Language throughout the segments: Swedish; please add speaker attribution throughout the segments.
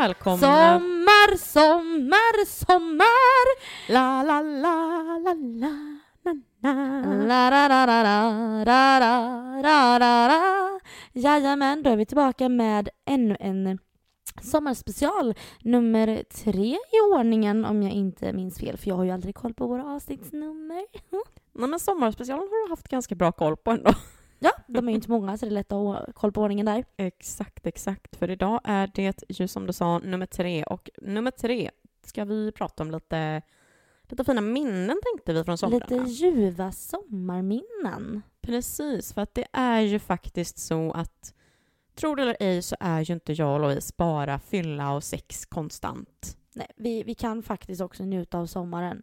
Speaker 1: välkomna.
Speaker 2: Sommar, sommar, sommar. La, la, la, la, la. Jajamän, då är vi tillbaka med ännu en sommarspecial nummer tre i ordningen om jag inte minns fel för jag har ju aldrig koll på våra avsnittsnummer.
Speaker 1: Nej men sommarspecialen har du haft ganska bra koll på ändå.
Speaker 2: Ja, de är ju inte många så det är lätt att ha koll på ordningen där.
Speaker 1: Exakt, exakt. För idag är det ju som du sa nummer tre och nummer tre ska vi prata om lite, lite fina minnen tänkte vi från somrarna.
Speaker 2: Lite ljuva sommarminnen.
Speaker 1: Precis, för att det är ju faktiskt så att Tror det eller ej så är ju inte jag och Louise bara fylla och sex konstant.
Speaker 2: Nej, vi, vi kan faktiskt också njuta av sommaren.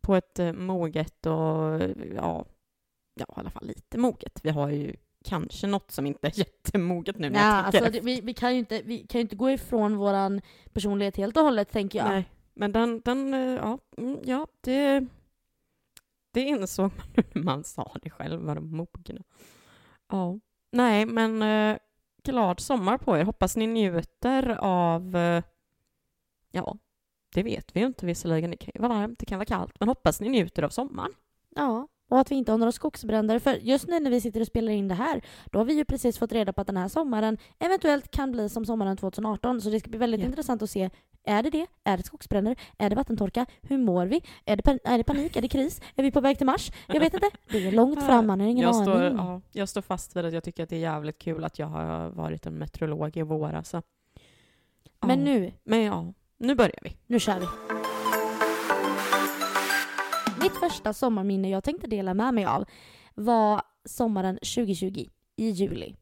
Speaker 1: På ett eh, moget och ja, ja, i alla fall lite moget. Vi har ju kanske något som inte är jättemoget nu när
Speaker 2: Ja,
Speaker 1: jag tänker
Speaker 2: alltså, det, vi, vi, kan ju inte, vi kan ju inte gå ifrån våran personlighet helt och hållet, tänker jag.
Speaker 1: Nej, men den, den eh, ja, mm, ja, det, det insåg man nu när man sa det själv, var de mogna. Ja, nej, men eh, glad sommar på er. Hoppas ni njuter av, eh, ja, det vet vi ju inte visserligen. Det kan ju vara varmt, det kan vara kallt, men hoppas ni njuter av sommaren.
Speaker 2: Ja, och att vi inte har några skogsbränder. För just nu när vi sitter och spelar in det här, då har vi ju precis fått reda på att den här sommaren eventuellt kan bli som sommaren 2018. Så det ska bli väldigt
Speaker 1: Ja.
Speaker 2: intressant att se, är det det? Är det skogsbränder? Är det vattentorka? Hur mår vi? Är det, är det panik? Är det kris? Är vi på väg till Mars? Jag vet inte. Det är långt fram, man har ingen
Speaker 1: jag
Speaker 2: aning.
Speaker 1: står, ja, jag står fast vid att jag tycker att det är jävligt kul att jag har varit en meteorolog i vår. Alltså.
Speaker 2: Men
Speaker 1: Ja.
Speaker 2: nu,
Speaker 1: Men ja, nu börjar vi.
Speaker 2: nu kör vi. Mitt första sommarminne jag tänkte dela med mig av var sommaren 2020 i juli.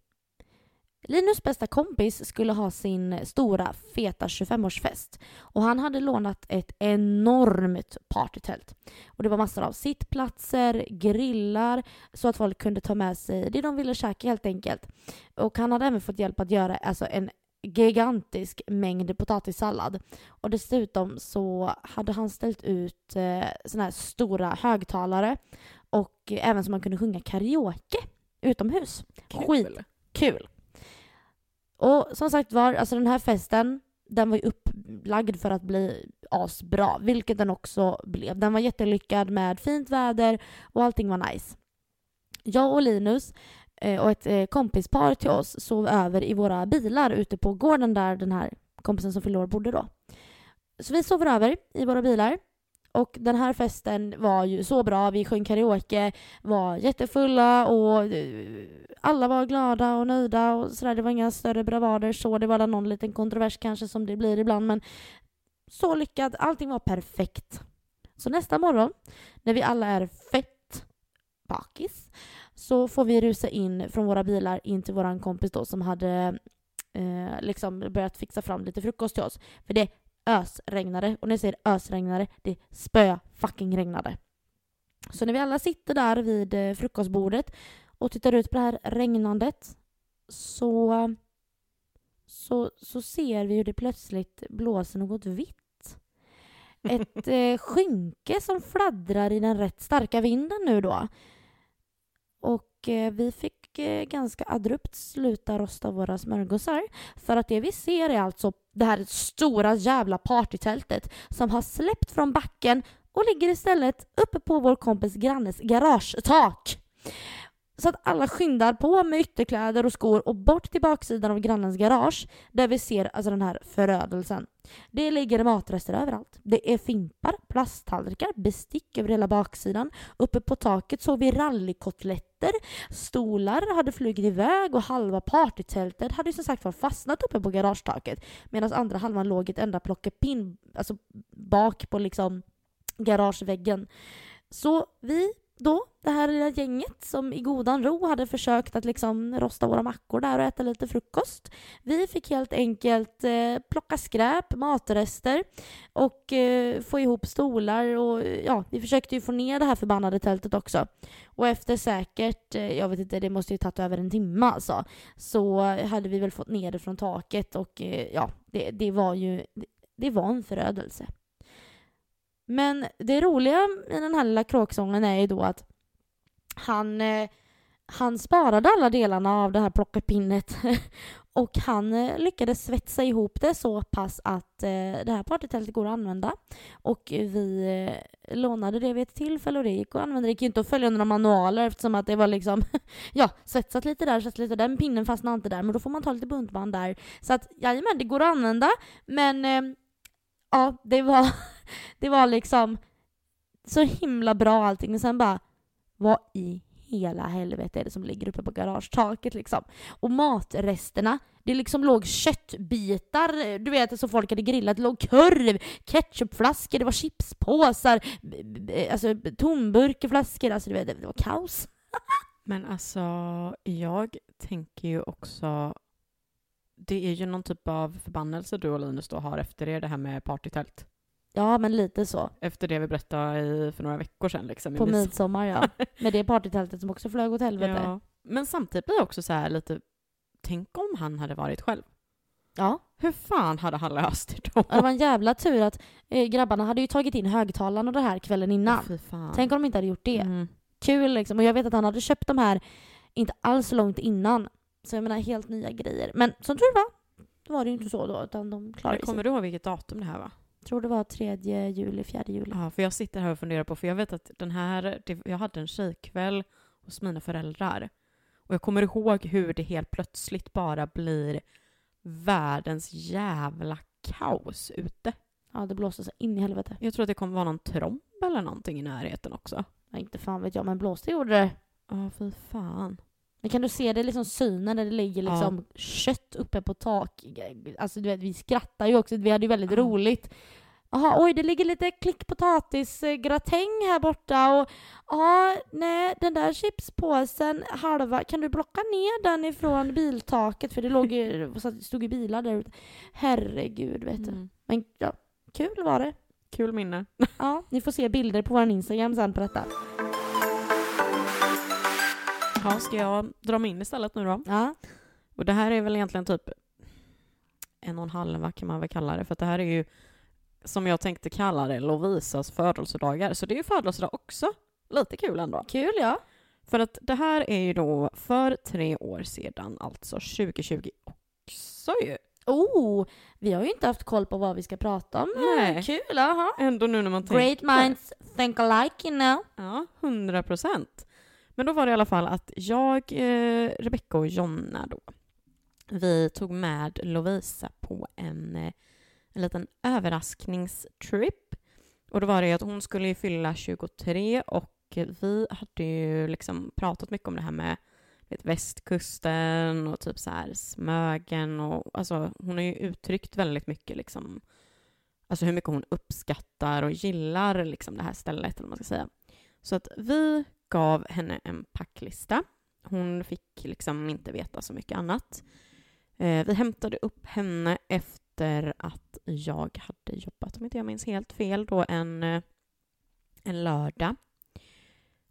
Speaker 2: Linus bästa kompis skulle ha sin stora feta 25-årsfest och han hade lånat ett enormt partytält. Och det var massor av sittplatser, grillar så att folk kunde ta med sig det de ville käka helt enkelt. Och han hade även fått hjälp att göra alltså, en gigantisk mängd potatissallad. Och dessutom så hade han ställt ut eh, såna här stora högtalare och även så man kunde sjunga karaoke utomhus. Kul! Och som sagt var, alltså den här festen, den var ju upplagd för att bli asbra, vilket den också blev. Den var jättelyckad med fint väder och allting var nice. Jag och Linus Eh, och ett eh, kompispar till oss sov över i våra bilar ute på gården där den här kompisen som fyllde år bodde då. Så vi sover över i våra bilar. Och den här festen var ju så bra. Vi sjöng karaoke, var jättefulla och eh, alla var glada och nöjda och sådär. Det var inga större bravader så. Det var någon liten kontrovers kanske som det blir ibland men så lyckad. Allting var perfekt. Så nästa morgon när vi alla är fett bakis så får vi rusa in från våra bilar in till våran kompis då som hade eh, liksom börjat fixa fram lite frukost till oss. För det ösregnade. Och när jag säger ösregnade, det spö fucking regnade. Så när vi alla sitter där vid eh, frukostbordet och tittar ut på det här regnandet så, så, så ser vi hur det plötsligt blåser något vitt. Ett eh, skynke som fladdrar i den rätt starka vinden nu då. Och eh, vi fick eh, ganska abrupt sluta rosta våra smörgåsar. För att det vi ser är alltså det här stora jävla partytältet som har släppt från backen och ligger istället uppe på vår kompis grannes garagetak. Så att alla skyndar på med ytterkläder och skor och bort till baksidan av grannens garage där vi ser alltså den här förödelsen. Det ligger matrester överallt. Det är fimpar, plasttallrikar, bestick över hela baksidan. Uppe på taket såg vi rallykotletter, stolar hade flugit iväg och halva partytältet hade ju som sagt var fastnat uppe på garagetaket medan andra halvan låg i ett enda plockepinn, alltså bak på liksom garageväggen. Så vi då, det här lilla gänget som i godan ro hade försökt att liksom rosta våra mackor där och äta lite frukost. Vi fick helt enkelt eh, plocka skräp, matrester och eh, få ihop stolar och ja, vi försökte ju få ner det här förbannade tältet också. Och efter säkert, eh, jag vet inte, det måste ju tagit över en timme alltså, så hade vi väl fått ner det från taket och eh, ja, det, det var ju, det, det var en förödelse. Men det roliga i den här lilla kråksången är ju då att han, eh, han sparade alla delarna av det här plockepinnet och han eh, lyckades svetsa ihop det så pass att eh, det här partytältet går att använda. Och vi lånade det vid ett tillfälle och det gick att använda. Det gick ju inte att följa några manualer eftersom att det var liksom, ja, svetsat lite där, svetsat lite där. Den pinnen fastnade inte där, men då får man ta lite buntband där. Så att jajamän, det går att använda. Men ja, det var, det var liksom så himla bra allting. Och sen bara, vad i hela helvete är det som ligger uppe på garagetaket liksom? Och matresterna, det liksom låg köttbitar, du vet som folk hade grillat, det låg korv, ketchupflaskor, det var chipspåsar, alltså tomburkar, flaskor, alltså du vet, det var kaos.
Speaker 1: Men alltså, jag tänker ju också... Det är ju någon typ av förbannelse du och Linus då har efter er, det här med partytält.
Speaker 2: Ja, men lite så.
Speaker 1: Efter det vi berättade i, för några veckor sedan. Liksom,
Speaker 2: På midsommar ja. Med det partytältet som också flög åt helvete.
Speaker 1: ja. Men samtidigt blir jag också så här lite... Tänk om han hade varit själv.
Speaker 2: Ja.
Speaker 1: Hur fan hade han löst det då?
Speaker 2: Det var en jävla tur att eh, grabbarna hade ju tagit in högtalarna och det här kvällen innan.
Speaker 1: Fan.
Speaker 2: Tänk om de inte hade gjort det.
Speaker 1: Mm.
Speaker 2: Kul liksom. Och jag vet att han hade köpt de här inte alls långt innan. Så jag menar helt nya grejer. Men som tur var, då var det ju inte så då, utan de klarade
Speaker 1: Kommer
Speaker 2: sig.
Speaker 1: du ihåg vilket datum det här var?
Speaker 2: Tror det var 3 juli, 4 juli.
Speaker 1: Ja, för jag sitter här och funderar på, för jag vet att den här, jag hade en tjejkväll hos mina föräldrar. Och jag kommer ihåg hur det helt plötsligt bara blir världens jävla kaos ute.
Speaker 2: Ja, det blåste så in i helvete.
Speaker 1: Jag tror att det kommer vara någon tromb eller någonting i närheten också.
Speaker 2: Ja, inte fan vet jag, men blåste gjorde det.
Speaker 1: Ja, fy fan.
Speaker 2: Men kan du se det liksom synen där det ligger
Speaker 1: Ja.
Speaker 2: liksom kött uppe på tak? Alltså du vet, vi skrattar ju också, vi hade ju väldigt
Speaker 1: Ja.
Speaker 2: roligt. Jaha, oj det ligger lite klickpotatisgratäng här borta och ja, nej den där chipspåsen halva, kan du plocka ner den ifrån biltaket för det låg ju, stod ju bilar där ute. Herregud vet du.
Speaker 1: Mm.
Speaker 2: Men ja, kul var det.
Speaker 1: Kul minne.
Speaker 2: Ja, ni får se bilder på vår Instagram sen på detta.
Speaker 1: Ja, ska jag dra mig in istället nu då?
Speaker 2: Ja,
Speaker 1: Och det här är väl egentligen typ en och en halva kan man väl kalla det, för att det här är ju som jag tänkte kalla det, Lovisas födelsedagar. Så det är ju födelsedag också. Lite kul ändå.
Speaker 2: kul ja.
Speaker 1: För att det här är ju då för tre år sedan, alltså 2020 också ju.
Speaker 2: Oh, vi har ju inte haft koll på vad vi ska prata om.
Speaker 1: Nej.
Speaker 2: Kul, jaha.
Speaker 1: Ändå nu när man tänker
Speaker 2: Great minds think alike, you know.
Speaker 1: Ja, 100 procent. Men då var det i alla fall att jag, eh, Rebecca och Jonna då, vi tog med Lovisa på en, eh, en liten överraskningstrip. Och då var det ju att hon skulle fylla 23 och vi hade ju liksom pratat mycket om det här med vet, västkusten och typ så här Smögen och alltså hon har ju uttryckt väldigt mycket liksom alltså hur mycket hon uppskattar och gillar liksom det här stället eller vad man ska säga. Så att vi gav henne en packlista. Hon fick liksom inte veta så mycket annat. Eh, vi hämtade upp henne efter att jag hade jobbat, om inte jag minns helt fel, då en, eh, en lördag.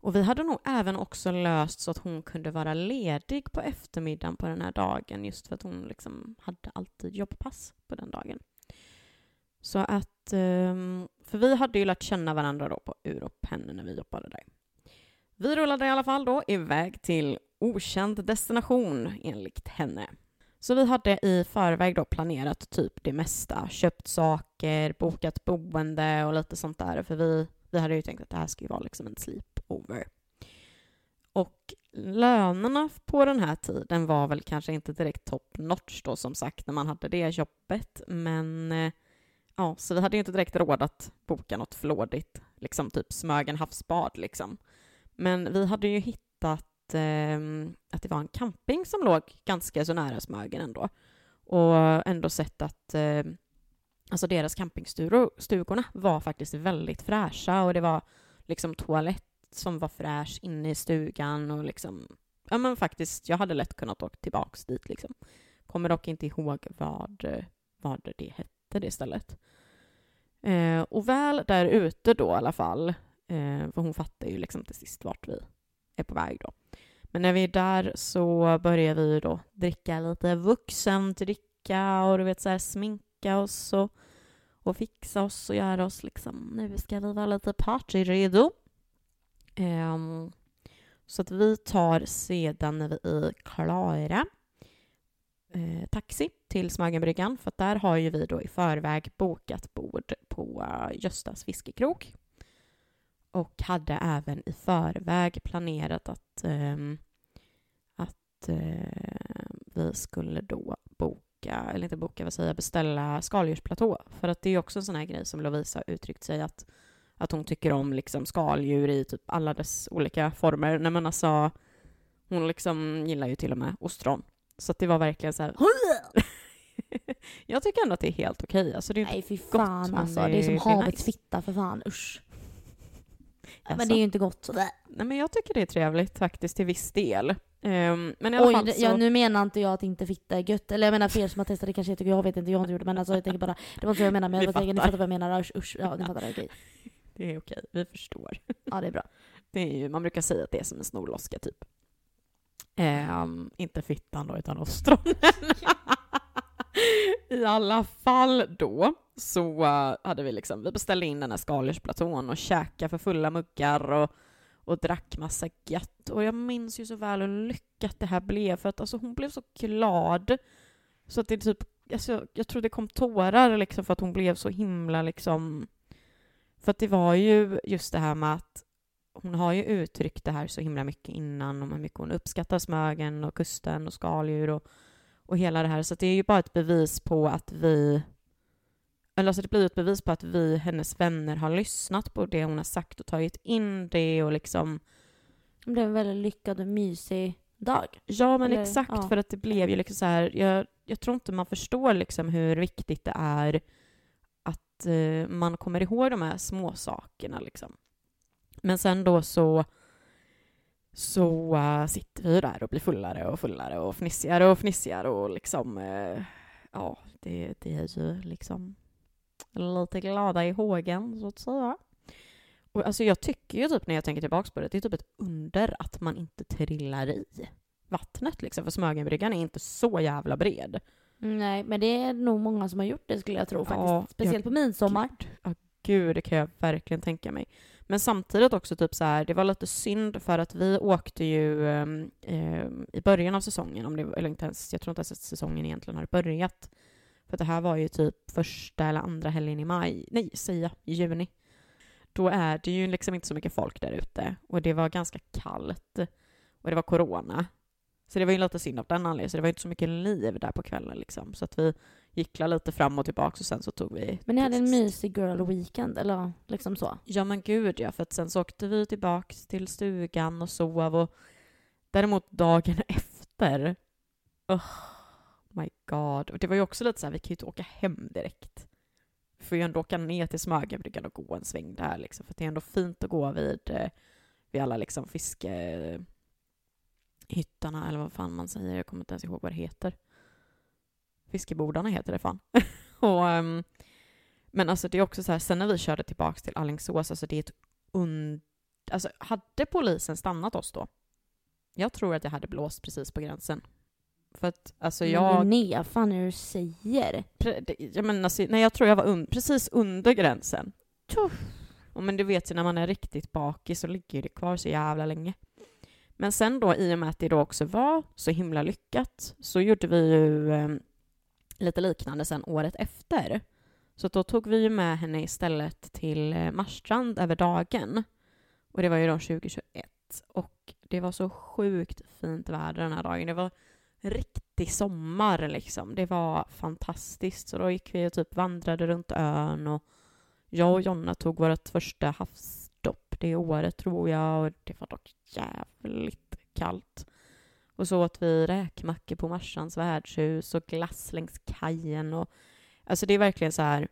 Speaker 1: Och vi hade nog även också löst så att hon kunde vara ledig på eftermiddagen på den här dagen just för att hon liksom hade alltid jobbpass på den dagen. Så att, ehm, för vi hade ju lärt känna varandra då på Uropenne när vi jobbade där. Vi rullade i alla fall då iväg till okänd destination enligt henne. Så vi hade i förväg då planerat typ det mesta. Köpt saker, bokat boende och lite sånt där. För vi, vi hade ju tänkt att det här skulle vara liksom en sleepover. Och lönerna på den här tiden var väl kanske inte direkt top notch då som sagt när man hade det jobbet. Men eh, ja, så vi hade ju inte direkt råd att boka något flådigt, liksom typ Smögen havsbad liksom. Men vi hade ju hittat eh, att det var en camping som låg ganska så nära Smögen ändå. Och ändå sett att eh, alltså deras campingstugorna var faktiskt väldigt fräscha och det var liksom toalett som var fräsch inne i stugan och liksom, ja men faktiskt, jag hade lätt kunnat åka tillbaks dit liksom. Kommer dock inte ihåg vad, vad det hette det stället. Eh, och väl där ute då i alla fall, eh, för hon fattar ju liksom till sist vart vi är på väg då. Men när vi är där så börjar vi då dricka lite vuxendricka och du vet så här sminka oss och, och fixa oss och göra oss liksom, nu ska vi vara lite partyredo. Ehm, Så att vi tar sedan när vi är klara eh, taxi till Smögenbryggan för att där har ju vi då i förväg bokat bord på eh, Göstas fiskekrok. Och hade även i förväg planerat att, eh, att eh, vi skulle då boka, eller inte boka, vad säger jag, beställa skaldjursplatå. För att det är också en sån här grej som Lovisa uttryckt sig att, att hon tycker om liksom skaldjur i typ alla dess olika former. Nej men alltså, hon liksom gillar ju till och med ostron. Så det var verkligen så här... jag tycker ändå att det är helt okej. Alltså det är
Speaker 2: Nej fy
Speaker 1: gott,
Speaker 2: fan
Speaker 1: men
Speaker 2: alltså.
Speaker 1: det-
Speaker 2: Det är som havets fitta för fan, usch. Men
Speaker 1: Alltså.
Speaker 2: det är ju inte gott.
Speaker 1: Nej, men jag tycker det är trevligt faktiskt till viss del. Ehm, men i alla
Speaker 2: Oj,
Speaker 1: fall så...
Speaker 2: ja, nu menar inte jag att inte fitta är gött. Eller jag menar för er som har testat det kanske tycker jag vet inte, jag har inte gjort det. Men alltså jag tänker bara, det var inte så jag menar. Men jag tänker, ni
Speaker 1: fattar.
Speaker 2: vad jag menar. Usch, usch ja ni fattar okej.
Speaker 1: Det är okej, vi förstår.
Speaker 2: Ja det är bra.
Speaker 1: Det är ju, man brukar säga att det är som en snorloska typ. Ehm, inte fittan då, utan ostronen. I alla fall då så eh, hade vi liksom, vi beställde in den här skaldjursplatån och käkade för fulla muggar och, och drack massa gött. Och jag minns ju så väl hur lyckat det här blev, för att alltså hon blev så glad. Så att det typ, alltså, jag tror det kom tårar liksom för att hon blev så himla liksom... För att det var ju just det här med att hon har ju uttryckt det här så himla mycket innan om hur mycket hon uppskattar Smögen och kusten och skaldjur och, och hela det här. Så det är ju bara ett bevis på att vi... Eller alltså det blir ett bevis på att vi, hennes vänner, har lyssnat på det hon har sagt och tagit in det och liksom...
Speaker 2: Det blev en väldigt lyckad och mysig dag.
Speaker 1: Ja, men
Speaker 2: Eller,
Speaker 1: exakt,
Speaker 2: ja.
Speaker 1: för att det blev ju liksom så här... Jag, jag tror inte man förstår liksom hur viktigt det är att eh, man kommer ihåg de här små sakerna liksom. Men sen då så så eh, sitter vi där och blir fullare och fullare och fnissigare och fnissigare och liksom eh, ja, det, det är ju liksom lite glada i hågen så att säga. Och alltså jag tycker ju typ när jag tänker tillbaks på det, det är typ ett under att man inte trillar i vattnet liksom, för Smögenbryggan är inte så jävla bred.
Speaker 2: Nej, men det är nog många som har gjort det skulle jag tro faktiskt.
Speaker 1: Ja,
Speaker 2: Speciellt på midsommar.
Speaker 1: Gud, det kan jag verkligen tänka mig. Men samtidigt också typ så här, det var lite synd för att vi åkte ju eh, i början av säsongen, om det, eller inte ens, jag tror inte ens att säsongen egentligen har börjat. För det här var ju typ första eller andra helgen i maj, nej, säga, i juni. Då är det ju liksom inte så mycket folk där ute och det var ganska kallt och det var corona. Så det var ju lite synd av den anledningen, så det var ju inte så mycket liv där på kvällen liksom. Så att vi gicklade lite fram och tillbaka och sen så tog vi...
Speaker 2: Men ni hade en mysig girl weekend, eller liksom så.
Speaker 1: Ja men gud ja, för att sen så åkte vi tillbaks till stugan och sov och däremot dagen efter, oh my god. Och det var ju också lite så här, vi kan ju inte åka hem direkt. Vi får ju ändå åka ner till Smögenbryggan och gå en sväng där liksom, för det är ändå fint att gå vid, eh, vid alla liksom fiskehyttarna eller vad fan man säger, jag kommer inte ens ihåg vad det heter. Fiskebodarna heter det fan. och, ehm, men alltså det är också så här, sen när vi körde tillbaks till Alingsås, alltså det är ett und... Alltså hade polisen stannat oss då? Jag tror att jag hade blåst precis på gränsen. För att alltså jag...
Speaker 2: Linnea, fan är det du säger?
Speaker 1: Pre- det- Jag, menar, alltså, nej, jag tror jag var un- precis under gränsen. Och men du vet ju när man är riktigt bakis så ligger det kvar så jävla länge. Men sen då i och med att det då också var så himla lyckat så gjorde vi ju eh, lite liknande sen året efter. Så då tog vi ju med henne istället till eh, Marstrand över dagen. Och det var ju då 2021. Och det var så sjukt fint väder den här dagen. Det var riktig sommar liksom. Det var fantastiskt. Så då gick vi och typ vandrade runt ön och jag och Jonna tog vårt första havsdopp det året tror jag och det var dock jävligt kallt. Och så åt vi räkmackor på Marsans värdshus och glass längs kajen och alltså det är verkligen så här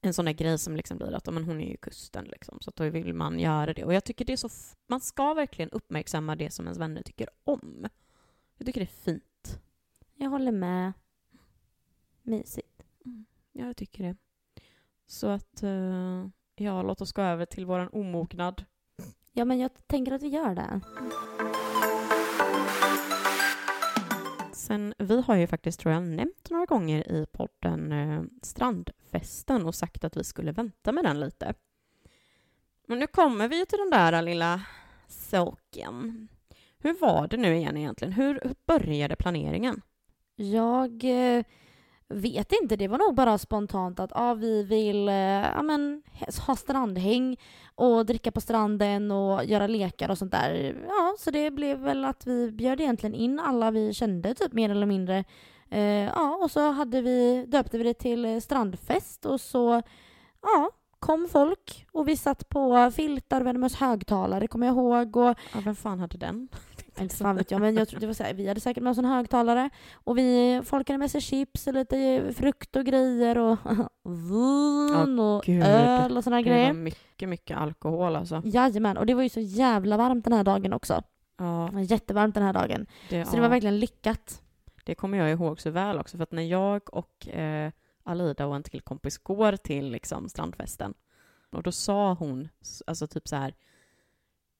Speaker 1: en sån där grej som liksom blir att men hon är ju kusten liksom så då vill man göra det och jag tycker det är så man ska verkligen uppmärksamma det som ens vänner tycker om. Jag tycker det är fint.
Speaker 2: Jag håller med. Mysigt.
Speaker 1: Ja, jag tycker det. Så att, eh, ja, låt oss gå över till våran omognad.
Speaker 2: Ja, men jag tänker att vi gör det.
Speaker 1: Sen, vi har ju faktiskt, tror jag, nämnt några gånger i podden eh, Strandfesten och sagt att vi skulle vänta med den lite. Men nu kommer vi ju till den där lilla saken. Hur var det nu igen egentligen? Hur, hur började planeringen?
Speaker 2: Jag eh, vet inte, det var nog bara spontant att ah, vi vill eh, ja, men, ha strandhäng och dricka på stranden och göra lekar och sånt där. Ja, så det blev väl att vi bjöd egentligen in alla vi kände typ mer eller mindre. Eh, ja, och så hade vi, döpte vi det till strandfest och så ja, kom folk och vi satt på filtar, vi hade med oss högtalare kommer jag ihåg och
Speaker 1: Ja, vem fan hade den?
Speaker 2: Inte fan vet jag, men jag tror det var så här, vi hade säkert med oss en högtalare och vi, folk hade med sig chips och lite frukt och grejer och vin och
Speaker 1: gud.
Speaker 2: öl och såna här
Speaker 1: Det var
Speaker 2: grejer.
Speaker 1: mycket, mycket alkohol alltså.
Speaker 2: Jajamän, och det var ju så jävla varmt den här dagen också.
Speaker 1: Ja,
Speaker 2: Det var Jättevarmt den här dagen.
Speaker 1: det,
Speaker 2: Så det
Speaker 1: ja.
Speaker 2: var verkligen lyckat.
Speaker 1: Det kommer jag ihåg så väl också, för att när jag och eh, Alida och en till kompis går till liksom, strandfesten, och då sa hon, alltså typ så här,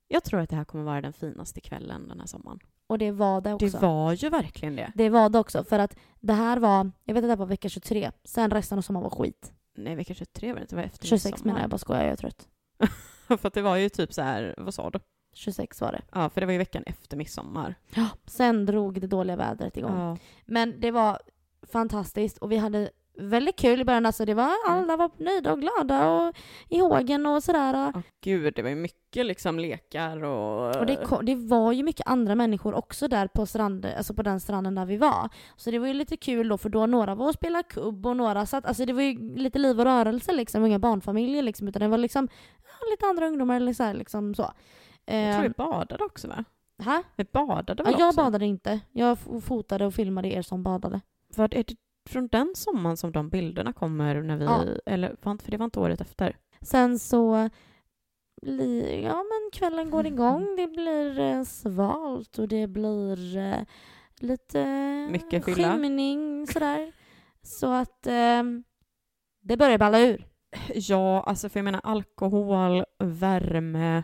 Speaker 1: jag tror att det här kommer vara den finaste kvällen den här sommaren.
Speaker 2: Och det var det också.
Speaker 1: Det var ju verkligen det.
Speaker 2: Det var det också, för att det här var, jag vet att det här var vecka 23, sen resten av sommaren var skit.
Speaker 1: Nej, vecka 23 var det inte, det var efter
Speaker 2: 26
Speaker 1: midsommar.
Speaker 2: menar jag, bara skojar, jag är trött.
Speaker 1: för att det var ju typ så här, vad sa du?
Speaker 2: 26 var det.
Speaker 1: Ja, för det var ju veckan efter midsommar.
Speaker 2: Ja. Sen drog det dåliga vädret igång.
Speaker 1: Ja.
Speaker 2: Men det var fantastiskt och vi hade väldigt kul i början. Alltså det var, alla var nöjda och glada och i hågen och sådär.
Speaker 1: Åh, gud, det var ju mycket liksom lekar och...
Speaker 2: Och det, kom, det var ju mycket andra människor också där på, strand, alltså på den stranden där vi var. Så det var ju lite kul då för då några var och spelade kubb och några satt, alltså det var ju lite liv och rörelse liksom, inga barnfamiljer liksom utan det var liksom ja, lite andra ungdomar eller så, här, liksom så.
Speaker 1: Jag tror vi
Speaker 2: Ehm,
Speaker 1: badade också va?
Speaker 2: här?
Speaker 1: Vi badade
Speaker 2: Ja,
Speaker 1: väl
Speaker 2: jag
Speaker 1: också?
Speaker 2: badade inte. Jag fotade och filmade er som badade.
Speaker 1: Vad är det från den sommaren som de bilderna kommer när vi...
Speaker 2: Ja.
Speaker 1: Eller, för det var inte året efter?
Speaker 2: Sen så blir, ja men kvällen går igång, det blir eh, svalt och det blir eh, lite
Speaker 1: Mycket fylla.
Speaker 2: skymning sådär. Så att eh, det börjar balla ur.
Speaker 1: Ja, alltså för jag menar alkohol, värme.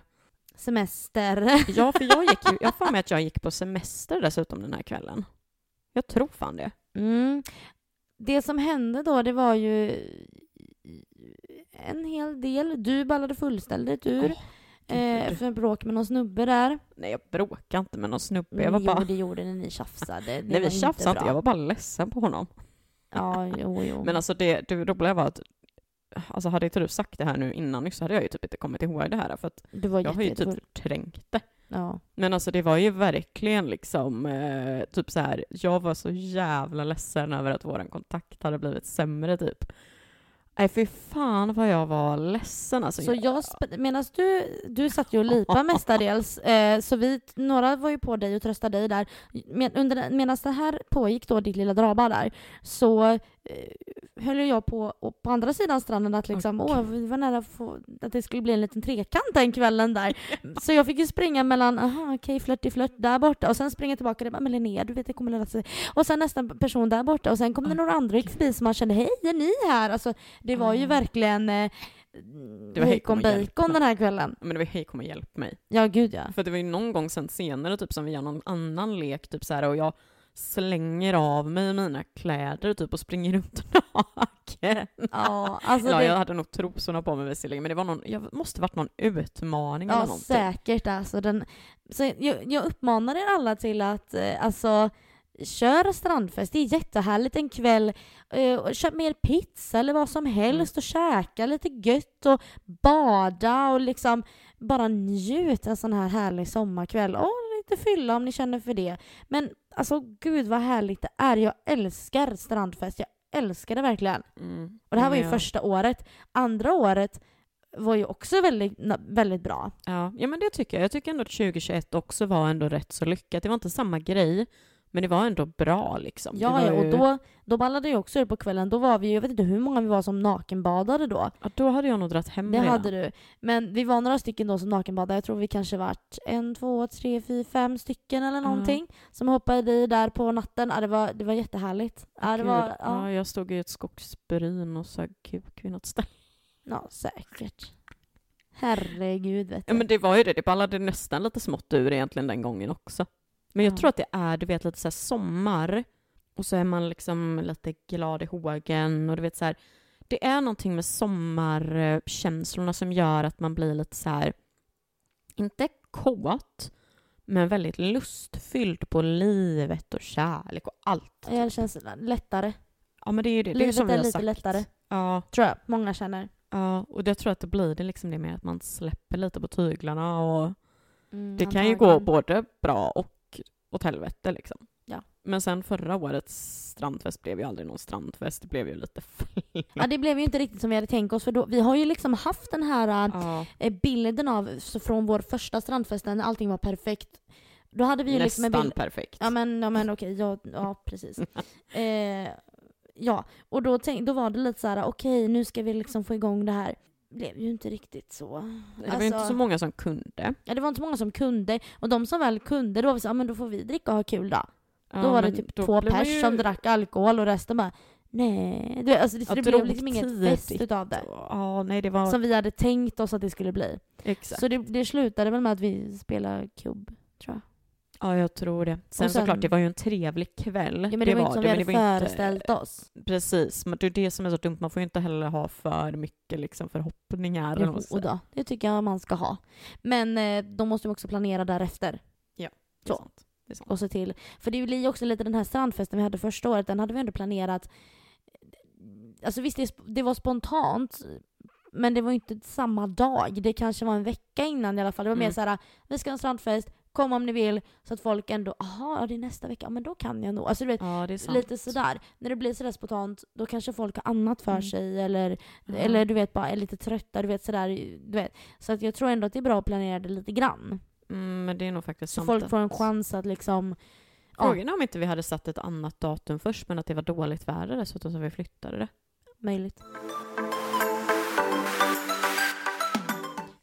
Speaker 2: Semester.
Speaker 1: Ja, för jag gick ju, jag har för mig att jag gick på semester dessutom den här kvällen. Jag tror fan det.
Speaker 2: Mm. Det som hände då, det var ju en hel del. Du ballade fullständigt ur. eh,
Speaker 1: gud.
Speaker 2: för bråk med någon snubbe där.
Speaker 1: Nej, jag bråkade inte med någon snubbe. Jag var
Speaker 2: jo,
Speaker 1: bara...
Speaker 2: det gjorde ni, ni tjafsade.
Speaker 1: Nej, vi tjafsade inte.
Speaker 2: bra.
Speaker 1: Jag var bara ledsen på honom.
Speaker 2: Ja, jo, jo.
Speaker 1: Men alltså det, det roliga var att Alltså hade inte du sagt det här nu innan så hade jag ju typ inte kommit ihåg det här för att jag har ju typ trängt det.
Speaker 2: Ja.
Speaker 1: Men alltså det var ju verkligen liksom eh, typ så här. jag var så jävla ledsen över att våran kontakt hade blivit sämre typ. Nej fy fan vad jag var ledsen alltså.
Speaker 2: Så jag, medan du, du satt ju och lipade mestadels, eh, så vi, några var ju på dig och tröstade dig där. Men under, medan det här pågick då, ditt lilla drama där, så höll ju jag på, och på andra sidan stranden att liksom,
Speaker 1: Åh,
Speaker 2: åh, vi var nära få, att det skulle bli en liten trekant den kvällen där. så jag fick ju springa mellan, aha, okej, flört i flört där borta, och sen springa tillbaka, det bara, men Linnea, du vet det kommer lösa sig. Och sen nästa person där borta, och sen kom det
Speaker 1: Åh,
Speaker 2: några andra förbi som man kände, hej, är ni här? Alltså, det var ju
Speaker 1: Ah.
Speaker 2: verkligen eh,
Speaker 1: Det var hej, kom
Speaker 2: bacon den här kvällen.
Speaker 1: Men det var hej kom och hjälp mig.
Speaker 2: Ja, gud ja.
Speaker 1: För det var ju någon gång sen senare typ som vi gör någon annan lek typ så här och jag slänger av mig mina kläder typ och springer runt naken.
Speaker 2: Ja, alltså
Speaker 1: ja,
Speaker 2: det,
Speaker 1: jag hade nog trosorna på mig visserligen, men det var någon, jag måste varit någon utmaning
Speaker 2: ja
Speaker 1: eller någonting.
Speaker 2: säkert alltså. Den, så jag, jag uppmanar er alla till att eh, alltså Kör strandfest, det är jättehärligt en kväll. Eh, köp mer pizza eller vad som helst och käka lite gött och bada och liksom bara njut en sån här härlig sommarkväll. Och lite fylla om ni känner för det. Men alltså gud vad härligt det är. Jag älskar strandfest. Jag älskar det verkligen.
Speaker 1: Mm.
Speaker 2: Och det här var ju
Speaker 1: Ja.
Speaker 2: första året. Andra året var ju också väldigt, väldigt bra.
Speaker 1: Ja, ja, men det tycker jag. Jag tycker ändå att 2021 också var ändå rätt så lyckat. Det var inte samma grej, men det var ändå bra liksom.
Speaker 2: Ja, ja, och
Speaker 1: ju-
Speaker 2: då, då ballade jag också ur på kvällen. Då var vi ju, jag vet inte hur många vi var som nakenbadade då.
Speaker 1: ja, då hade jag nog dragit hem
Speaker 2: Det
Speaker 1: redan.
Speaker 2: hade du. Men vi var några stycken då som nakenbadade. Jag tror vi kanske vart en, två, tre, fyra, fem stycken eller någonting. Som hoppade i där på natten. Ja, det, var, det var jättehärligt. Ja, det
Speaker 1: Gud,
Speaker 2: var,
Speaker 1: ja.
Speaker 2: ja,
Speaker 1: jag stod i ett skogsbryn och sög kuk vid något ställe.
Speaker 2: ja, säkert. Herregud vet du.
Speaker 1: Ja, men det var ju det. Det ballade nästan lite smått ur egentligen den gången också. Men jag
Speaker 2: Ja.
Speaker 1: tror att det är, du vet, lite så sommar och så är man liksom lite glad i hågen och du vet så här. Det är någonting med sommarkänslorna som gör att man blir lite så här, inte kåt, men väldigt lustfylld på livet och kärlek och allt.
Speaker 2: Det känns lättare.
Speaker 1: Ja men det är ju det. det är
Speaker 2: Livet är
Speaker 1: har
Speaker 2: lite
Speaker 1: sagt.
Speaker 2: lättare.
Speaker 1: Ja,
Speaker 2: Tror jag många känner.
Speaker 1: ja, och jag tror att det blir det liksom det med att man släpper lite på tyglarna och
Speaker 2: Mm,
Speaker 1: det kan ju gå både bra och åt helvete liksom.
Speaker 2: Ja.
Speaker 1: Men sen förra årets strandfest blev ju aldrig någon strandfest, det blev ju lite
Speaker 2: Ja, det blev ju inte riktigt som vi hade tänkt oss för då, vi har ju liksom haft den här
Speaker 1: Ja,
Speaker 2: eh, bilden av, så från vår första strandfest när allting var perfekt. Då hade vi ju liksom en
Speaker 1: nästan
Speaker 2: bild,
Speaker 1: perfekt.
Speaker 2: Ja men, ja, men okej, ja, ja precis. eh, ja, och då, tänk, då var det lite så här: okej nu ska vi liksom få igång det här. Blev ju inte riktigt så.
Speaker 1: det var ju inte
Speaker 2: Alltså,
Speaker 1: så många som kunde.
Speaker 2: Ja, det var inte så många som kunde. Och de som väl kunde, då var vi så, ja men då får vi dricka och ha kul då.
Speaker 1: Ja,
Speaker 2: då var det typ två pers
Speaker 1: ju-
Speaker 2: som drack alkohol och resten bara nej. Du, alltså, det, det blev liksom inget fest utav det.
Speaker 1: Ja, nej det var...
Speaker 2: Som vi hade tänkt oss att det skulle bli.
Speaker 1: Exakt.
Speaker 2: Så det, det slutade väl med att vi spelade kubb, tror jag.
Speaker 1: Ja, jag tror det. Sen,
Speaker 2: sen-
Speaker 1: såklart, det var ju en trevlig kväll.
Speaker 2: Ja, men det, var inte som vi
Speaker 1: men
Speaker 2: hade
Speaker 1: det var inte-
Speaker 2: föreställt oss.
Speaker 1: Precis, men det är det som är så dumt. Man får ju inte heller ha för mycket liksom, förhoppningar. man
Speaker 2: Jo då, det tycker jag man ska ha. Men eh, då måste vi också planera därefter.
Speaker 1: Det är
Speaker 2: så.
Speaker 1: sant. Det är sant.
Speaker 2: Och se till. För det blir ju också lite den här strandfesten vi hade första året, den hade vi ändå planerat. Alltså visst, det, det var spontant. Men det var inte samma dag. Det kanske var en vecka innan i alla fall. Det var mer
Speaker 1: Mm.
Speaker 2: så här: vi ska ha en strandfest, kom om ni vill. Så att folk ändå, jaha, ja, det är nästa vecka, men då kan jag nog. Alltså du vet,
Speaker 1: Ja,
Speaker 2: lite sådär. När det blir sådär spontant, då kanske folk har annat för
Speaker 1: Mm.
Speaker 2: sig eller,
Speaker 1: Ja.
Speaker 2: eller du vet bara är lite trötta, du vet sådär. Du vet. Så att jag tror ändå att det är bra att planera det lite grann.
Speaker 1: Mm, men det är nog faktiskt
Speaker 2: Så
Speaker 1: sant.
Speaker 2: folk
Speaker 1: att-
Speaker 2: får en chans att liksom,
Speaker 1: Frågan är om inte vi hade satt ett annat datum först, men att det var dåligt väder dessutom så vi flyttade det.
Speaker 2: möjligt.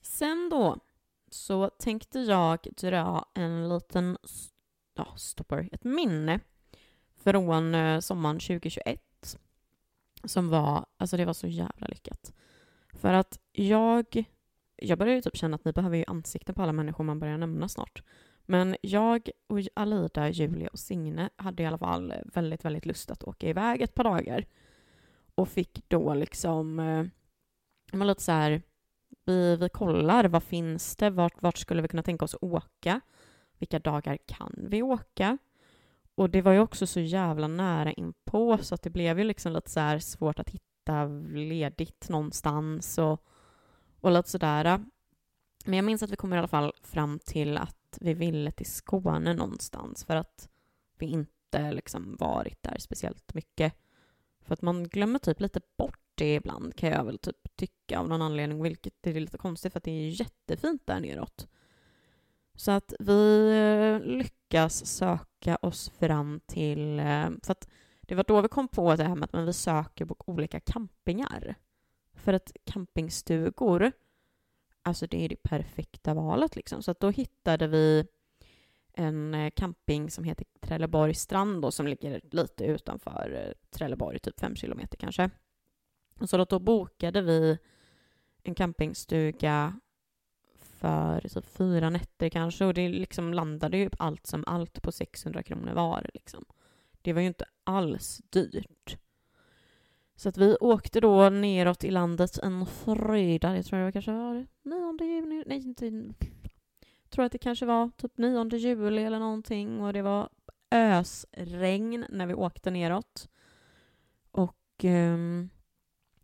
Speaker 1: Sen då så tänkte jag dra en liten ja, stopper, ett minne från eh, sommaren 2021 som var, alltså det var så jävla lyckat. För att jag, jag börjar ju typ känna att ni behöver ju ansikten på alla människor man börjar nämna snart. Men jag och Alida, Julia och Signe hade i alla fall väldigt, väldigt lust att åka iväg ett par dagar. Och fick då liksom, eh, var lite så här, vi, vi kollar, vad finns det, vart, vart skulle vi kunna tänka oss att åka? Vilka dagar kan vi åka? Och det var ju också så jävla nära inpå så att det blev ju liksom lite så här svårt att hitta ledigt någonstans och, och lite sådär. Men jag minns att vi kom i alla fall fram till att vi ville till Skåne någonstans för att vi inte liksom varit där speciellt mycket. För att man glömmer typ lite bort det ibland kan jag väl typ tycka av någon anledning, vilket är lite konstigt för att det är jättefint där neråt. Så att vi eh, lyckas söka oss fram till, eh, för att det var då vi kom på det här med att men vi söker på olika campingar. För att campingstugor, alltså det är det perfekta valet liksom. Så att då hittade vi en eh, camping som heter Trelleborg strand då, som ligger lite utanför Trelleborg, typ fem kilometer kanske. Så då, då bokade vi en campingstuga för typ fyra nätter kanske och det liksom landade ju allt som allt på 600 kronor var. Liksom. Det var ju inte alls dyrt. Så att vi åkte då neråt i landet en fredag, jag tror det var kanske var 9 juni, nej inte, jag tror att det kanske var typ 9 juli eller någonting och det var ösregn när vi åkte neråt. Och um,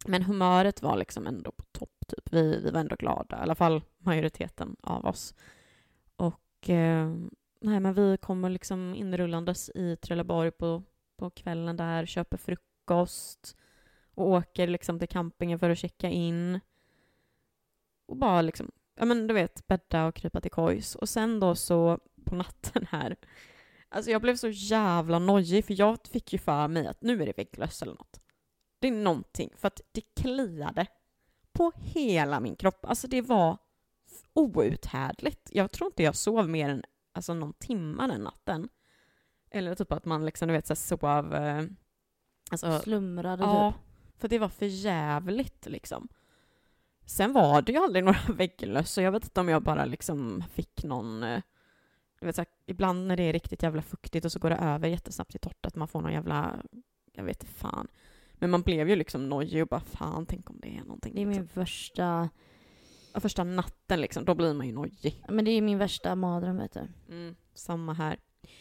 Speaker 1: men humöret var liksom ändå på topp. Typ. Vi, vi var ändå glada, i alla fall majoriteten av oss. Och eh, nej, men vi kommer liksom inrullandes i Trelleborg på, på kvällen där, köper frukost och åker liksom till campingen för att checka in. Och bara liksom, ja men du vet, bädda och krypa till kojs. Och sen då så på natten här, alltså jag blev så jävla nojig för jag fick ju för mig att nu är det vägglöss eller något. Det är någonting, för att det kliade på hela min kropp. Alltså det var outhärdligt. Jag tror inte jag sov mer än alltså, någon timme den natten. Eller typ att man liksom, du vet, så sov... Eh, alltså,
Speaker 2: Slumrade
Speaker 1: ja,
Speaker 2: typ.
Speaker 1: för det var för jävligt liksom. Sen var det ju aldrig några vägglöss, så jag vet inte om jag bara liksom fick någon... eh, Du vet, så här, ibland när det är riktigt jävla fuktigt och så går det över jättesnabbt i torrt, att man får någon jävla... Jag vet inte fan. Men man blev ju liksom nojig och bara fan, tänk om det är någonting.
Speaker 2: Det är
Speaker 1: liksom.
Speaker 2: min värsta...
Speaker 1: första natten liksom, då blir man ju nojig.
Speaker 2: Men det är ju min värsta mardröm vet du.
Speaker 1: Mm, samma här.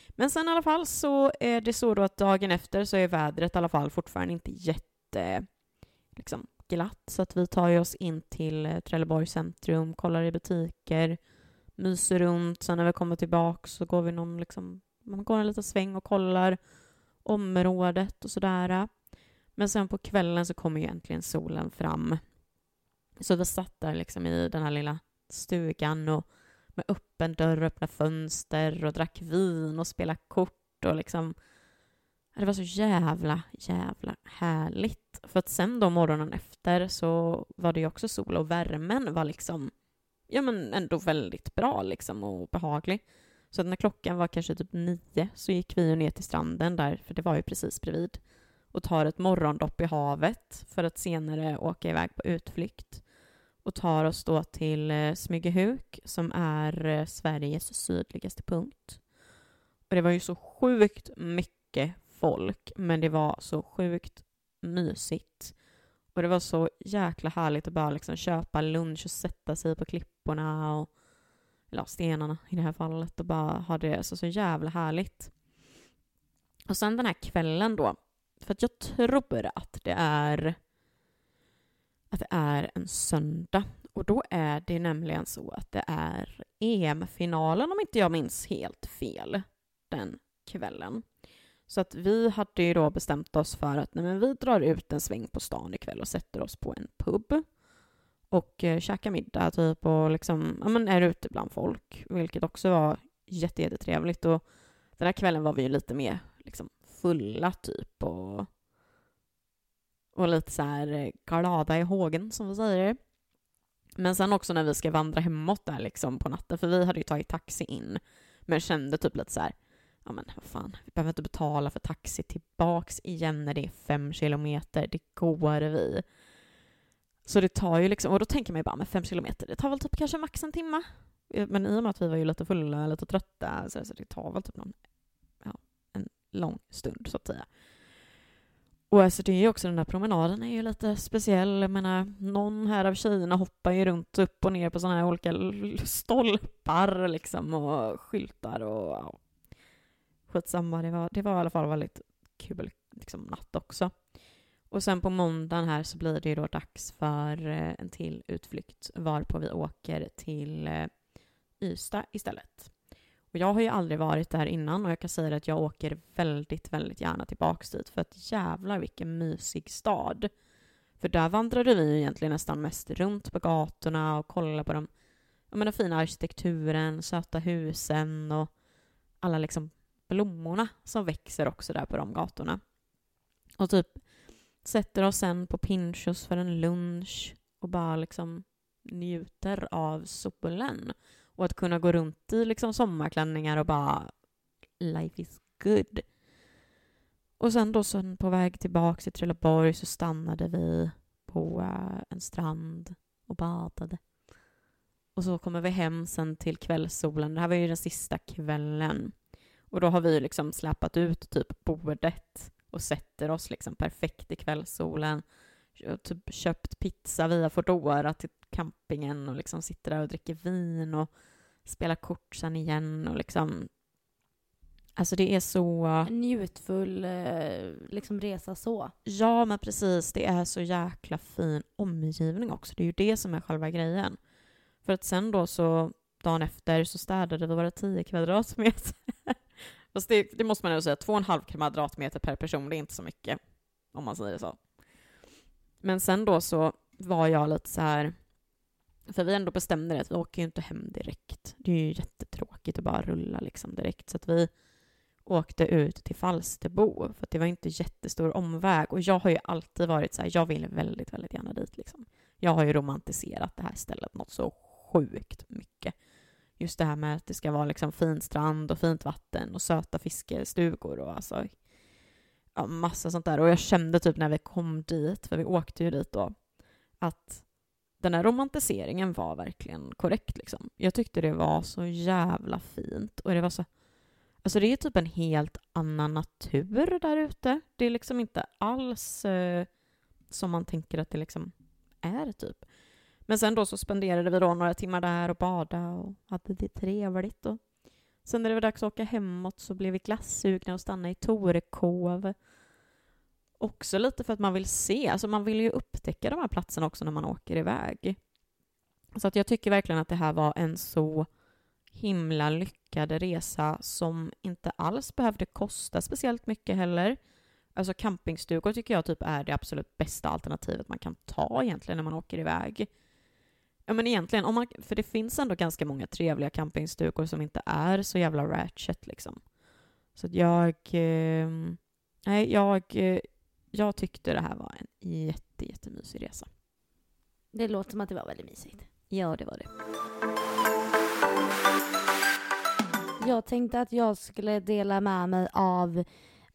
Speaker 1: Men sen i alla fall så är det så då att dagen efter så är vädret i alla fall fortfarande inte jätte liksom, glatt. Så att vi tar ju oss in till eh, Trelleborg centrum, kollar i butiker, myser runt. Sen när vi kommer tillbaka så går vi någon liksom, man går en liten sväng och kollar området och sådär. Men sen på kvällen så kommer ju äntligen solen fram. Så vi satt där liksom i den här lilla stugan och med öppen dörr och öppna fönster och drack vin och spelade kort och liksom det var så jävla, jävla härligt. För att sen då morgonen efter så var det ju också sol och värmen var liksom, ja men ändå väldigt bra liksom och behaglig. Så när klockan var kanske typ nio så gick vi ner till stranden där, för det var ju precis bredvid, och tar ett morgondopp i havet för att senare åka iväg på utflykt och tar oss då till eh, Smygehuk som är eh, Sveriges sydligaste punkt. Och det var ju så sjukt mycket folk, men det var så sjukt mysigt. Och det var så jäkla härligt att bara liksom köpa lunch och sätta sig på klipporna och eller stenarna i det här fallet och bara ha det så, så jävla härligt. Och sen den här kvällen då, för att jag tror att det är att det är en söndag. Och då är det nämligen så att det är EM-finalen, om inte jag minns helt fel, den kvällen. Så att vi hade ju då bestämt oss för att nej, men vi drar ut en sväng på stan ikväll och sätter oss på en pub och eh, käkar middag typ och liksom, ja men är ute bland folk, vilket också var jättetrevligt. Och den här kvällen var vi ju lite mer liksom fulla typ och och lite så här eh, glada i hågen som vi säger. Men sen också när vi ska vandra hemåt där liksom på natten, för vi hade ju tagit taxi in, men kände typ lite så här, ja men vad fan, vi behöver inte betala för taxi tillbaks igen när det är fem kilometer, det går vi. Så det tar ju liksom, och då tänker man ju bara, med fem kilometer, det tar väl typ kanske max en timme. Eh, men i och med att vi var ju lite fulla, lite trötta, så det tar väl typ någon, lång stund så att säga. Och alltså det är ju också den där promenaden är ju lite speciell. Jag menar, någon här av tjejerna hoppar ju runt upp och ner på sådana här olika stolpar liksom och skyltar och ja. Skitsamma, det var, det var i alla fall väldigt kul liksom, natt också. Och sen på måndagen här så blir det ju då dags för eh, en till utflykt varpå vi åker till eh, Ystad istället. Och jag har ju aldrig varit där innan och jag kan säga att jag åker väldigt, väldigt gärna tillbaks dit för att jävlar vilken mysig stad. För där vandrade vi ju egentligen nästan mest runt på gatorna och kollade på de, jag den fina arkitekturen, söta husen och alla liksom blommorna som växer också där på de gatorna. Och typ sätter oss sen på Pinchos för en lunch och bara liksom njuter av solen. Och att kunna gå runt i liksom sommarklänningar och bara life is good. Och sen då sen på väg tillbaka till Trelleborg så stannade vi på eh, en strand och badade. Och så kommer vi hem sen till kvällssolen. Det här var ju den sista kvällen. Och då har vi liksom släpat ut typ bordet och sätter oss liksom perfekt i kvällssolen. Typ köpt pizza via Foodora till campingen och liksom sitter där och dricker vin och spelar kort sen igen och liksom Alltså det är så...
Speaker 2: En njutfull eh, liksom resa så.
Speaker 1: Ja, men precis. Det är så jäkla fin omgivning också. Det är ju det som är själva grejen. För att sen då så, dagen efter, så städade vi våra 10 kvadratmeter. Fast det, det måste man nog säga, 2,5 kvadratmeter per person, det är inte så mycket. Om man säger så. Men sen då så var jag lite så här för vi ändå bestämde det att vi åker ju inte hem direkt. Det är ju jättetråkigt att bara rulla liksom direkt. Så att vi åkte ut till Falsterbo, för att det var inte jättestor omväg. Och jag har ju alltid varit så här, jag vill väldigt, väldigt gärna dit liksom. Jag har ju romantiserat det här stället något så sjukt mycket. Just det här med att det ska vara liksom fin strand och fint vatten och söta fiskestugor och alltså ja, massa sånt där. Och jag kände typ när vi kom dit, för vi åkte ju dit då, att den här romantiseringen var verkligen korrekt. Liksom. Jag tyckte det var så jävla fint. Och det var så... Alltså det är typ en helt annan natur där ute. Det är liksom inte alls eh, som man tänker att det liksom är, typ. Men sen då så spenderade vi då några timmar där och badade och hade det trevligt. Och sen när det var dags att åka hemåt så blev vi glassugna och stannade i Torekov. Också lite för att man vill se, alltså man vill ju upptäcka de här platserna också när man åker iväg. Så att jag tycker verkligen att det här var en så himla lyckad resa som inte alls behövde kosta speciellt mycket heller. Alltså campingstugor tycker jag typ är det absolut bästa alternativet man kan ta egentligen när man åker iväg. Ja men egentligen, om man, för det finns ändå ganska många trevliga campingstugor som inte är så jävla ratchet liksom. Så att jag... Eh, nej, jag, eh, jag tyckte det här var en jätte, jättemysig resa.
Speaker 2: Det låter som att det var väldigt mysigt.
Speaker 1: Ja, det var det.
Speaker 2: Jag tänkte att jag skulle dela med mig av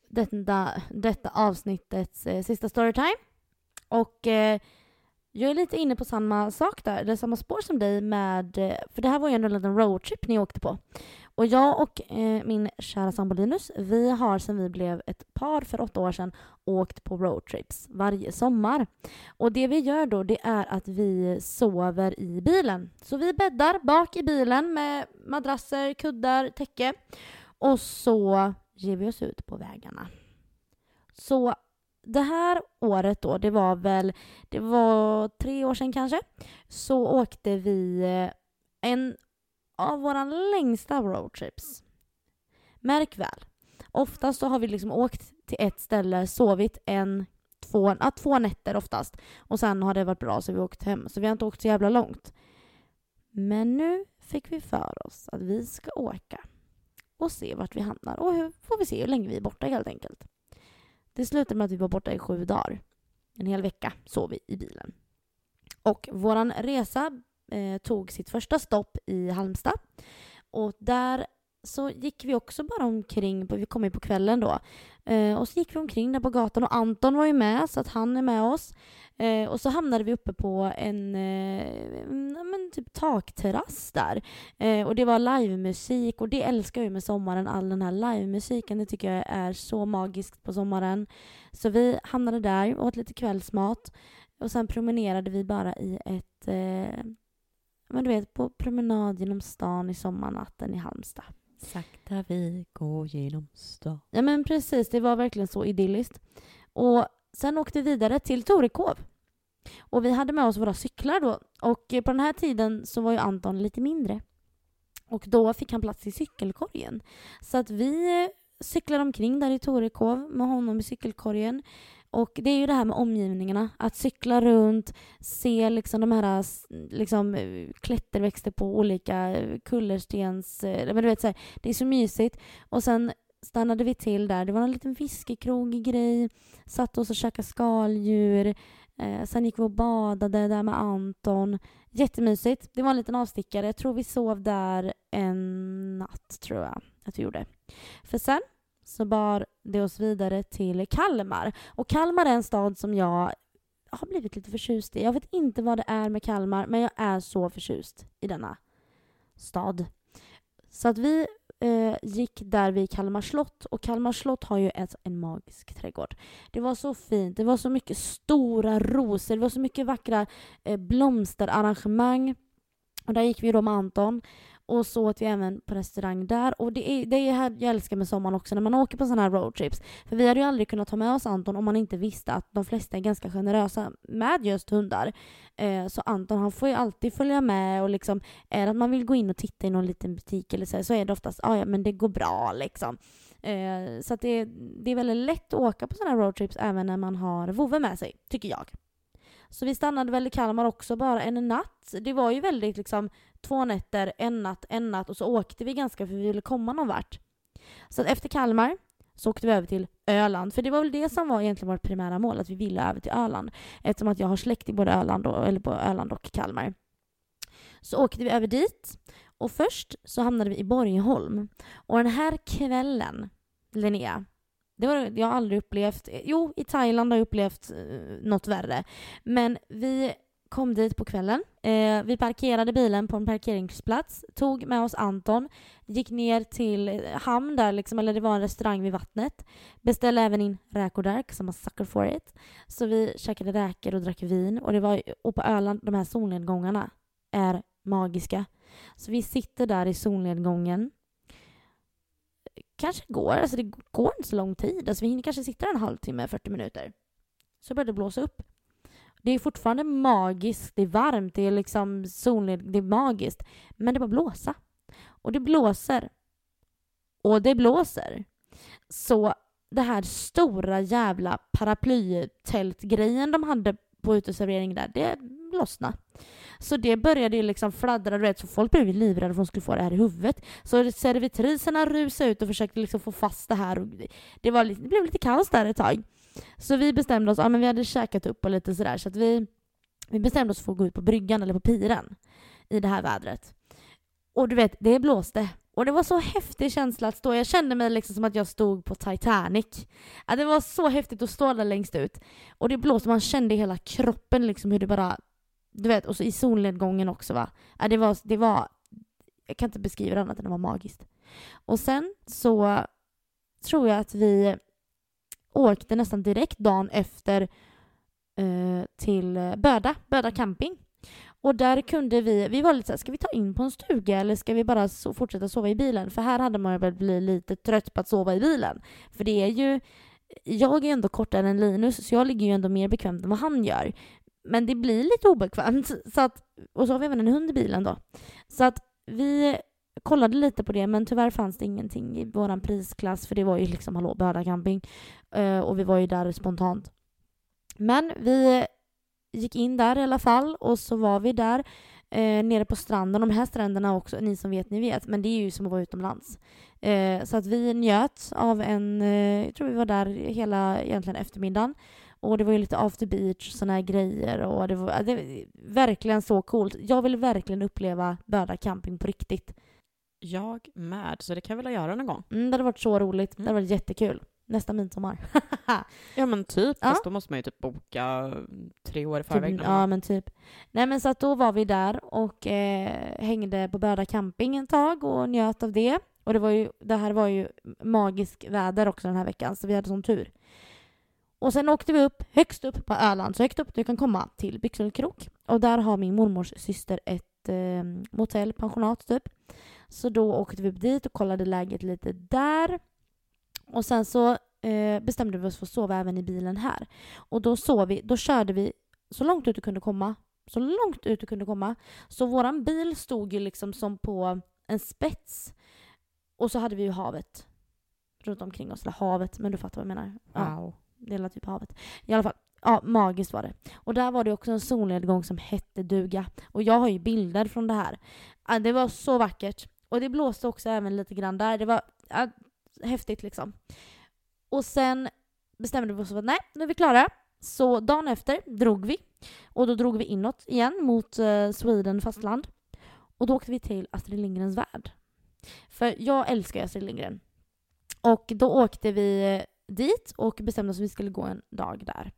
Speaker 2: detta, detta avsnittets eh, sista storytime. Och eh, jag är lite inne på samma sak där, det är samma spår som dig med, för det här var ju ändå en liten roadtrip ni åkte på. Och jag och eh, min kära sambo Linus, vi har sedan vi blev ett par för åtta år sedan åkt på roadtrips varje sommar. Och det vi gör då, det är att vi sover i bilen. Så vi bäddar bak i bilen med madrasser, kuddar, täcke. Och så ger vi oss ut på vägarna. Så det här året då, det var väl, det var tre år sedan kanske, så åkte vi eh, en av våra längsta roadtrips. Märk väl, oftast så har vi liksom åkt till ett ställe, sovit en, två, ja, två nätter oftast och sen har det varit bra så vi åkt hem. Så vi har inte åkt så jävla långt. Men nu fick vi för oss att vi ska åka och se vart vi hamnar och hur får vi se hur länge vi är borta helt enkelt. Det slutade med att vi var borta i sju dagar. En hel vecka sov vi i bilen. Och vår resa eh, tog sitt första stopp i Halmstad. Och där så gick vi också bara omkring, vi kom ju på kvällen då, eh, och så gick vi omkring där på gatan och Anton var ju med så att han är med oss. Eh, och så hamnade vi uppe på en eh, men typ takterrass där. Eh, och det var livemusik och det älskar jag ju med sommaren, all den här livemusiken. Det tycker jag är så magiskt på sommaren. Så vi hamnade där åt lite kvällsmat och sen promenerade vi bara i ett eh, men du vet, på promenad genom stan i sommarnatten i Halmstad.
Speaker 1: Sakta vi går genom stan.
Speaker 2: Ja men precis, det var verkligen så idylliskt. Och sen åkte vi vidare till Torekov. Och vi hade med oss våra cyklar då. Och på den här tiden så var ju Anton lite mindre. Och då fick han plats i cykelkorgen. Så att vi cyklade omkring där i Torekov med honom i cykelkorgen. Och det är ju det här med omgivningarna, att cykla runt, se liksom de här liksom, eh, klätterväxter på olika eh, kullerstens... Eh, men du vet, så här, det är så mysigt. Och sen stannade vi till där, det var en liten fiskekrog-grej, satt oss och käkade skaldjur. Eh, sen gick vi och badade där med Anton. Jättemysigt. Det var en liten avstickare. Jag tror vi sov där en natt, tror jag att vi gjorde. För sen så bar det oss vidare till Kalmar. Och Kalmar är en stad som jag har blivit lite förtjust i. Jag vet inte vad det är med Kalmar, men jag är så förtjust i denna stad. Så att vi eh, gick där vid Kalmar slott och Kalmar slott har ju ett, en magisk trädgård. Det var så fint, det var så mycket stora rosor, det var så mycket vackra eh, blomsterarrangemang. Och där gick vi då med Anton och så åt vi även på restaurang där. Och det är det är här jag älskar med sommaren också, när man åker på sådana här roadtrips. För vi hade ju aldrig kunnat ta med oss Anton om man inte visste att de flesta är ganska generösa med just hundar. Eh, så Anton han får ju alltid följa med och liksom, är det att man vill gå in och titta i någon liten butik eller så, så är det oftast, ah, ja men det går bra liksom. Eh, så att det, det är väldigt lätt att åka på sådana här roadtrips även när man har vovve med sig, tycker jag. Så vi stannade väl i Kalmar också bara en natt. Det var ju väldigt liksom två nätter, en natt, en natt och så åkte vi ganska för vi ville komma någon vart. Så efter Kalmar så åkte vi över till Öland. För det var väl det som var egentligen vårt primära mål, att vi ville över till Öland. Eftersom att jag har släkt i både Öland och, eller på Öland och Kalmar. Så åkte vi över dit. Och först så hamnade vi i Borgholm. Och den här kvällen, Linnea, det var, jag har aldrig upplevt, jo i Thailand har jag upplevt eh, något värre. Men vi kom dit på kvällen. Eh, vi parkerade bilen på en parkeringsplats, tog med oss Anton, gick ner till eh, hamn där liksom, eller det var en restaurang vid vattnet. Beställde även in räkor där, som man sucker for it. Så vi käkade räkor och drack vin. Och, det var, och på Öland, de här solnedgångarna är magiska. Så vi sitter där i solnedgången. Kanske går, alltså det går inte så lång tid. Alltså vi hinner kanske sitta en halvtimme, 40 minuter. Så börjar det blåsa upp. Det är fortfarande magiskt, det är varmt, det är liksom solned, det är magiskt. Men det bara blåsa. Och det blåser. Och det blåser. Så det här stora jävla paraplytältgrejen de hade på uteservering där, det lossnade. Så det började ju liksom fladdra, du vet, så folk blev ju livrädda för att de skulle få det här i huvudet. Så servitriserna rusade ut och försökte liksom få fast det här. Och det, var, det blev lite kaos där ett tag. Så vi bestämde oss, ja men vi hade käkat upp och lite sådär, så att vi, vi bestämde oss för att gå ut på bryggan eller på piren i det här vädret. Och du vet, det blåste. Och det var så häftig känsla att stå. Jag kände mig liksom som att jag stod på Titanic. Att det var så häftigt att stå där längst ut. Och det blåste, man kände i hela kroppen liksom hur det bara... Du vet, och så i solnedgången också va. Att det var... Det var jag kan inte beskriva det annat än det var magiskt. Och sen så tror jag att vi åkte nästan direkt dagen efter eh, till Böda, Böda camping. Och där kunde vi, vi var lite såhär, ska vi ta in på en stuga eller ska vi bara so fortsätta sova i bilen? För här hade man väl blivit lite trött på att sova i bilen. För det är ju, jag är ändå kortare än Linus så jag ligger ju ändå mer bekvämt än vad han gör. Men det blir lite obekvämt. Så att, och så har vi även en hund i bilen då. Så att vi kollade lite på det men tyvärr fanns det ingenting i vår prisklass för det var ju liksom hallå Böda camping. Uh, och vi var ju där spontant. Men vi gick in där i alla fall och så var vi där eh, nere på stranden. De här stränderna också, ni som vet, ni vet. Men det är ju som att vara utomlands. Eh, så att vi njöt av en, eh, jag tror vi var där hela egentligen eftermiddagen. Och det var ju lite after beach och såna här grejer och det var, det var verkligen så coolt. Jag vill verkligen uppleva Böda camping på riktigt.
Speaker 1: Jag med, så det kan jag vilja göra någon gång.
Speaker 2: Mm, det hade varit så roligt. Det hade varit jättekul. Nästa midsommar.
Speaker 1: ja men typ, ja. fast då måste man ju typ boka tre år i typ, förväg.
Speaker 2: Typ, ja men typ. Nej men så att då var vi där och eh, hängde på Böda camping en tag och njöt av det. Och det, var ju, det här var ju magisk väder också den här veckan så vi hade sån tur. Och sen åkte vi upp högst upp på Öland, så högt upp du kan komma till Byxelkrok. Och där har min mormors syster ett eh, motell, pensionat typ. Så då åkte vi upp dit och kollade läget lite där. Och sen så eh, bestämde vi oss för att sova även i bilen här. Och då sov vi, då körde vi så långt ut du kunde komma. Så långt ut du kunde komma. Så våran bil stod ju liksom som på en spets. Och så hade vi ju havet runt omkring oss. Eller havet, men du fattar vad jag menar. Ja, wow. Det är typ havet. I alla fall. Ja, magiskt var det. Och där var det också en solnedgång som hette duga. Och jag har ju bilder från det här. Det var så vackert. Och det blåste också även lite grann där. Det var häftigt liksom. Och sen bestämde vi oss för att nej, nu är vi klara. Så dagen efter drog vi. Och då drog vi inåt igen mot eh, Sweden fastland. Och då åkte vi till Astrid Lindgrens värld. För jag älskar Astrid Lindgren. Och då åkte vi dit och bestämde oss att vi skulle gå en dag där.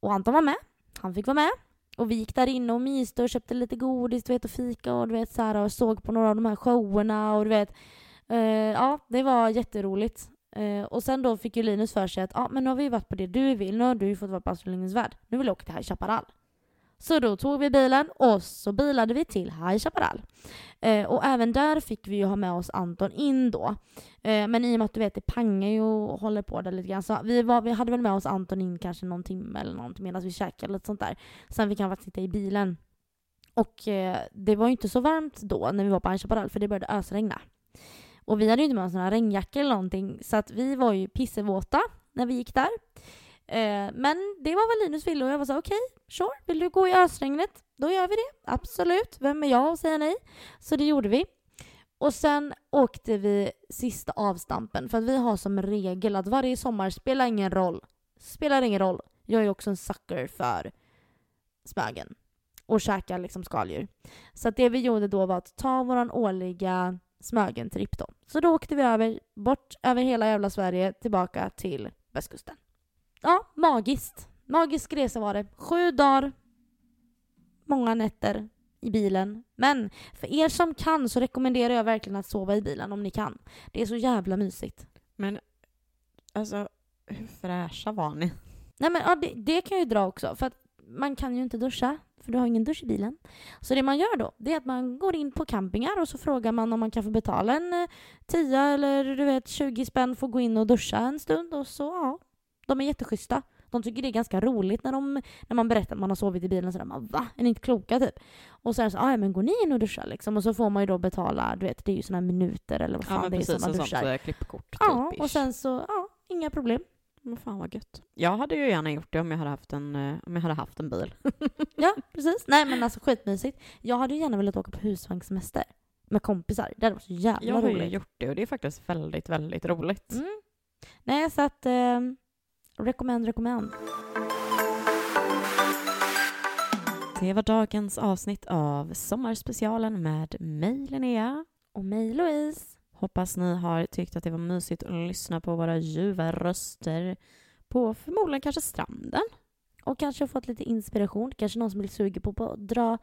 Speaker 2: Och Anton var med. Han fick vara med. Och vi gick där inne och myste och köpte lite godis du vet, och fika och, du vet, så här, och såg på några av de här showerna. Och, du vet, Eh, ja, det var jätteroligt. Eh, och sen då fick ju Linus för sig att ah, men nu har vi varit på det du vill, nu har du fått vara på Astrid värld. Nu vill jag åka till High Chaparral. Så då tog vi bilen och så bilade vi till High Chaparral. Eh, och även där fick vi ju ha med oss Anton in då. Eh, men i och med att du vet, det pangar ju och håller på där lite grann. Så vi, var, vi hade väl med oss Anton in kanske någon timme eller någonting medan vi käkade lite sånt där. Sen fick han faktiskt sitta i bilen. Och eh, det var ju inte så varmt då när vi var på High Chaparral för det började ösregna. Och vi hade ju inte med oss några regnjackor eller någonting så att vi var ju pissevåta när vi gick där. Eh, men det var vad Linus ville och jag var så okej, okay, sure, vill du gå i ösregnet? Då gör vi det, absolut. Vem är jag att säga nej? Så det gjorde vi. Och sen åkte vi sista avstampen för att vi har som regel att varje sommar spelar ingen roll. Spelar ingen roll. Jag är också en sucker för Smögen och käkar liksom skaldjur. Så att det vi gjorde då var att ta våran årliga Smögen-tripp då. Så då åkte vi över, bort över hela jävla Sverige, tillbaka till västkusten. Ja, magiskt. Magisk resa var det. Sju dagar. många nätter i bilen. Men för er som kan så rekommenderar jag verkligen att sova i bilen om ni kan. Det är så jävla mysigt.
Speaker 1: Men alltså, hur fräscha var ni?
Speaker 2: Nej men ja, det, det kan jag ju dra också. För att man kan ju inte duscha, för du har ingen dusch i bilen. Så det man gör då, det är att man går in på campingar och så frågar man om man kan få betala en eh, 10 eller du vet 20 spänn för att gå in och duscha en stund och så ja, de är jätteschyssta. De tycker det är ganska roligt när, de, när man berättar att man har sovit i bilen. Sådär, man, va? Är ni inte kloka typ? Och sen så, ah, ja men går ni in och duschar liksom? Och så får man ju då betala, du vet det är ju här minuter eller vad fan
Speaker 1: Ja men
Speaker 2: det är
Speaker 1: precis,
Speaker 2: som man
Speaker 1: ett sånt
Speaker 2: duschar.
Speaker 1: eh, klippkort
Speaker 2: Ja,
Speaker 1: typ
Speaker 2: och sen så, ja, inga problem.
Speaker 1: Men fan vad gött. Jag hade ju gärna gjort det om jag hade haft en, eh, om jag hade haft en bil.
Speaker 2: Ja, precis. Nej men alltså skitmysigt. Jag hade ju gärna velat åka på husvagnssemester med kompisar. Det hade varit så jävla
Speaker 1: Jag har ju
Speaker 2: roligt.
Speaker 1: gjort det och det är faktiskt väldigt, väldigt roligt.
Speaker 2: Mm. Nej, så att... Eh, rekommend, rekommend.
Speaker 1: Det var dagens avsnitt av Sommarspecialen med mig Linnea.
Speaker 2: Och mig Louise.
Speaker 1: Hoppas ni har tyckt att det var mysigt att lyssna på våra ljuva röster på förmodligen kanske stranden.
Speaker 2: Och kanske fått lite inspiration. Kanske någon som blir sugen på, att dra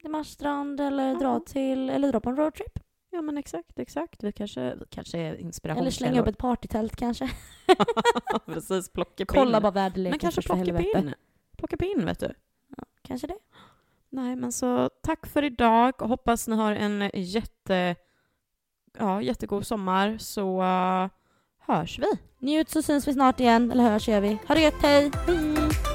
Speaker 2: till Marstrand eller
Speaker 1: Ja.
Speaker 2: dra till, eller dra på en roadtrip.
Speaker 1: Ja men exakt, exakt. Vi kanske, vi kanske är inspiration.
Speaker 2: Eller slänga upp ett partytält kanske.
Speaker 1: Precis, plockepinn.
Speaker 2: Kolla bara väderleken
Speaker 1: Men kanske plockepinn. Plockepinn vet du.
Speaker 2: Kanske det.
Speaker 1: Nej men så tack för idag och hoppas ni har en jätte, ja, jättegod sommar så uh, hörs vi.
Speaker 2: Njut så syns vi snart igen. Eller hörs gör vi. Ha det gött, hej! Hej!